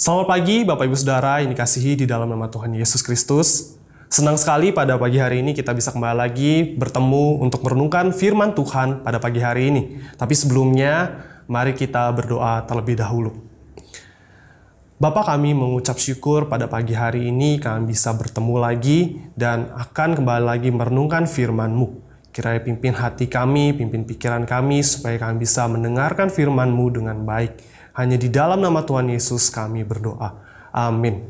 Selamat pagi Bapak Ibu Saudara yang dikasihi di dalam nama Tuhan Yesus Kristus. Senang sekali pada pagi hari ini kita bisa kembali lagi bertemu untuk merenungkan firman Tuhan pada pagi hari ini. Tapi sebelumnya, mari kita berdoa terlebih dahulu. Bapak kami mengucap syukur pada pagi hari ini kami bisa bertemu lagi dan akan kembali lagi merenungkan firman-Mu. Kiranya pimpin hati kami, pimpin pikiran kami supaya kami bisa mendengarkan firman-Mu dengan baik. Hanya di dalam nama Tuhan Yesus kami berdoa. Amin.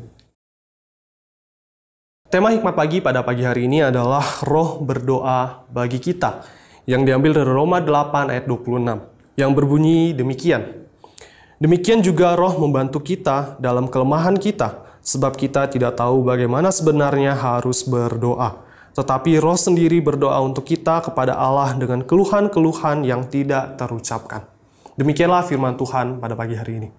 Tema hikmat pagi pada pagi hari ini adalah roh berdoa bagi kita yang diambil dari Roma 8 ayat 26 yang berbunyi demikian. Demikian juga roh membantu kita dalam kelemahan kita sebab kita tidak tahu bagaimana sebenarnya harus berdoa. Tetapi roh sendiri berdoa untuk kita kepada Allah dengan keluhan-keluhan yang tidak terucapkan. Demikianlah firman Tuhan pada pagi hari ini.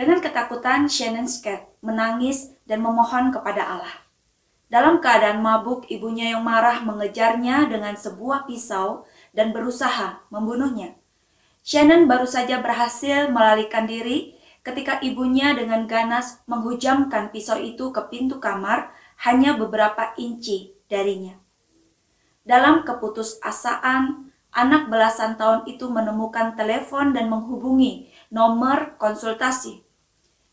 Dengan ketakutan, Shannon Scott menangis dan memohon kepada Allah. Dalam keadaan mabuk, ibunya yang marah mengejarnya dengan sebuah pisau dan berusaha membunuhnya. Shannon baru saja berhasil melalikan diri ketika ibunya dengan ganas menghujamkan pisau itu ke pintu kamar hanya beberapa inci darinya. Dalam keputusasaan, anak belasan tahun itu menemukan telepon dan menghubungi nomor konsultasi.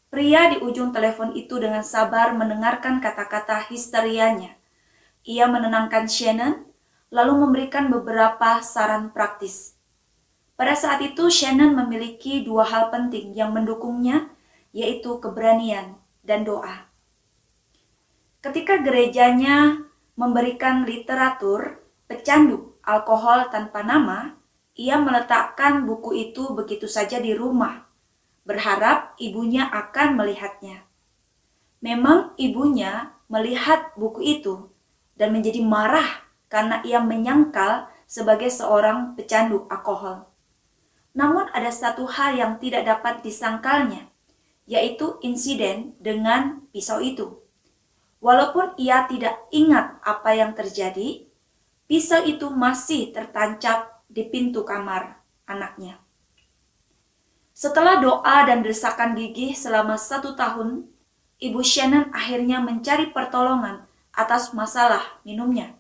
Pria di ujung telepon itu dengan sabar mendengarkan kata-kata histerianya. Ia menenangkan Shannon, lalu memberikan beberapa saran praktis. Pada saat itu, Shannon memiliki dua hal penting yang mendukungnya, yaitu keberanian dan doa. Ketika gerejanya memberikan literatur pecandu alkohol tanpa nama, ia meletakkan buku itu begitu saja di rumah berharap ibunya akan melihatnya. Memang ibunya melihat buku itu dan menjadi marah karena ia menyangkal sebagai seorang pecandu alkohol. Namun ada satu hal yang tidak dapat disangkalnya, yaitu insiden dengan pisau itu. Walaupun ia tidak ingat apa yang terjadi, pisau itu masih tertancap di pintu kamar anaknya. Setelah doa dan desakan gigih selama satu tahun, Ibu Shannon akhirnya mencari pertolongan atas masalah minumnya.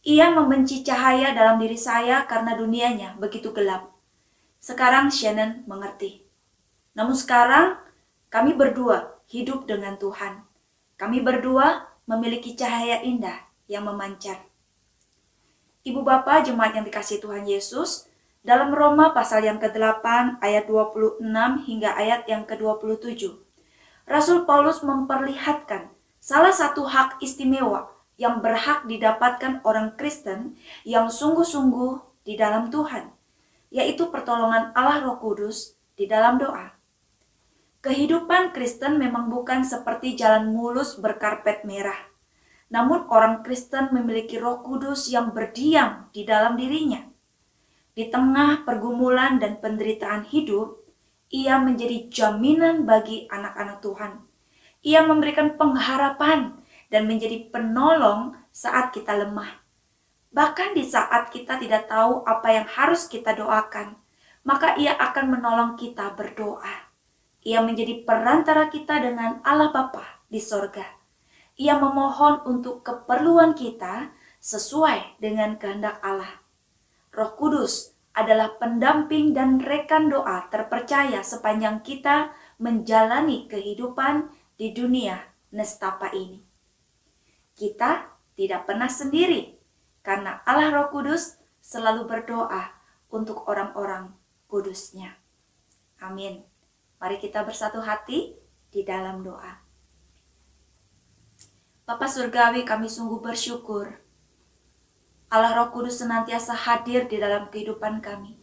Ia membenci cahaya dalam diri saya karena dunianya begitu gelap. Sekarang Shannon mengerti. Namun sekarang kami berdua hidup dengan Tuhan. Kami berdua memiliki cahaya indah yang memancar. Ibu bapak jemaat yang dikasih Tuhan Yesus, dalam Roma pasal yang ke-8 ayat 26 hingga ayat yang ke-27, Rasul Paulus memperlihatkan salah satu hak istimewa yang berhak didapatkan orang Kristen yang sungguh-sungguh di dalam Tuhan, yaitu pertolongan Allah Roh Kudus di dalam doa. Kehidupan Kristen memang bukan seperti jalan mulus berkarpet merah. Namun orang Kristen memiliki Roh Kudus yang berdiam di dalam dirinya di tengah pergumulan dan penderitaan hidup, ia menjadi jaminan bagi anak-anak Tuhan. Ia memberikan pengharapan dan menjadi penolong saat kita lemah. Bahkan di saat kita tidak tahu apa yang harus kita doakan, maka ia akan menolong kita berdoa. Ia menjadi perantara kita dengan Allah Bapa di sorga. Ia memohon untuk keperluan kita sesuai dengan kehendak Allah. Roh Kudus adalah pendamping dan rekan doa terpercaya sepanjang kita menjalani kehidupan di dunia nestapa ini. Kita tidak pernah sendiri karena Allah Roh Kudus selalu berdoa untuk orang-orang kudusnya. Amin. Mari kita bersatu hati di dalam doa. Bapak Surgawi kami sungguh bersyukur Allah Roh Kudus senantiasa hadir di dalam kehidupan kami.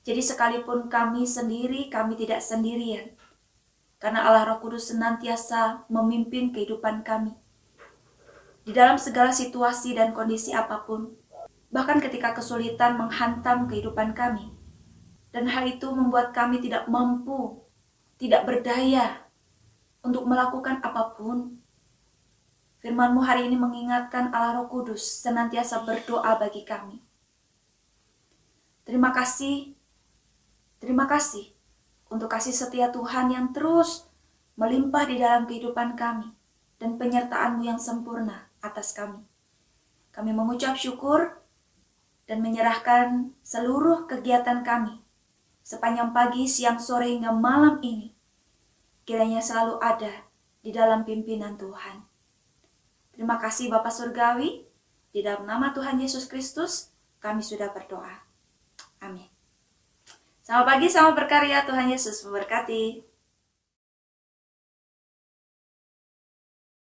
Jadi sekalipun kami sendiri, kami tidak sendirian. Karena Allah Roh Kudus senantiasa memimpin kehidupan kami. Di dalam segala situasi dan kondisi apa pun, bahkan ketika kesulitan menghantam kehidupan kami. Dan hal itu membuat kami tidak mampu, tidak berdaya untuk melakukan apa pun Firmanmu hari ini mengingatkan Allah Roh Kudus senantiasa berdoa bagi kami. Terima kasih Terima kasih untuk kasih setia Tuhan yang terus melimpah di dalam kehidupan kami dan penyertaan-Mu yang sempurna atas kami. Kami mengucap syukur dan menyerahkan seluruh kegiatan kami sepanjang pagi, siang, sore, hingga malam ini. Kiranya selalu ada di dalam pimpinan Tuhan. Terima kasih Bapak Surgawi, di dalam nama Tuhan Yesus Kristus, kami sudah berdoa. Amin. Selamat pagi, selamat berkarya. Tuhan Yesus memberkati.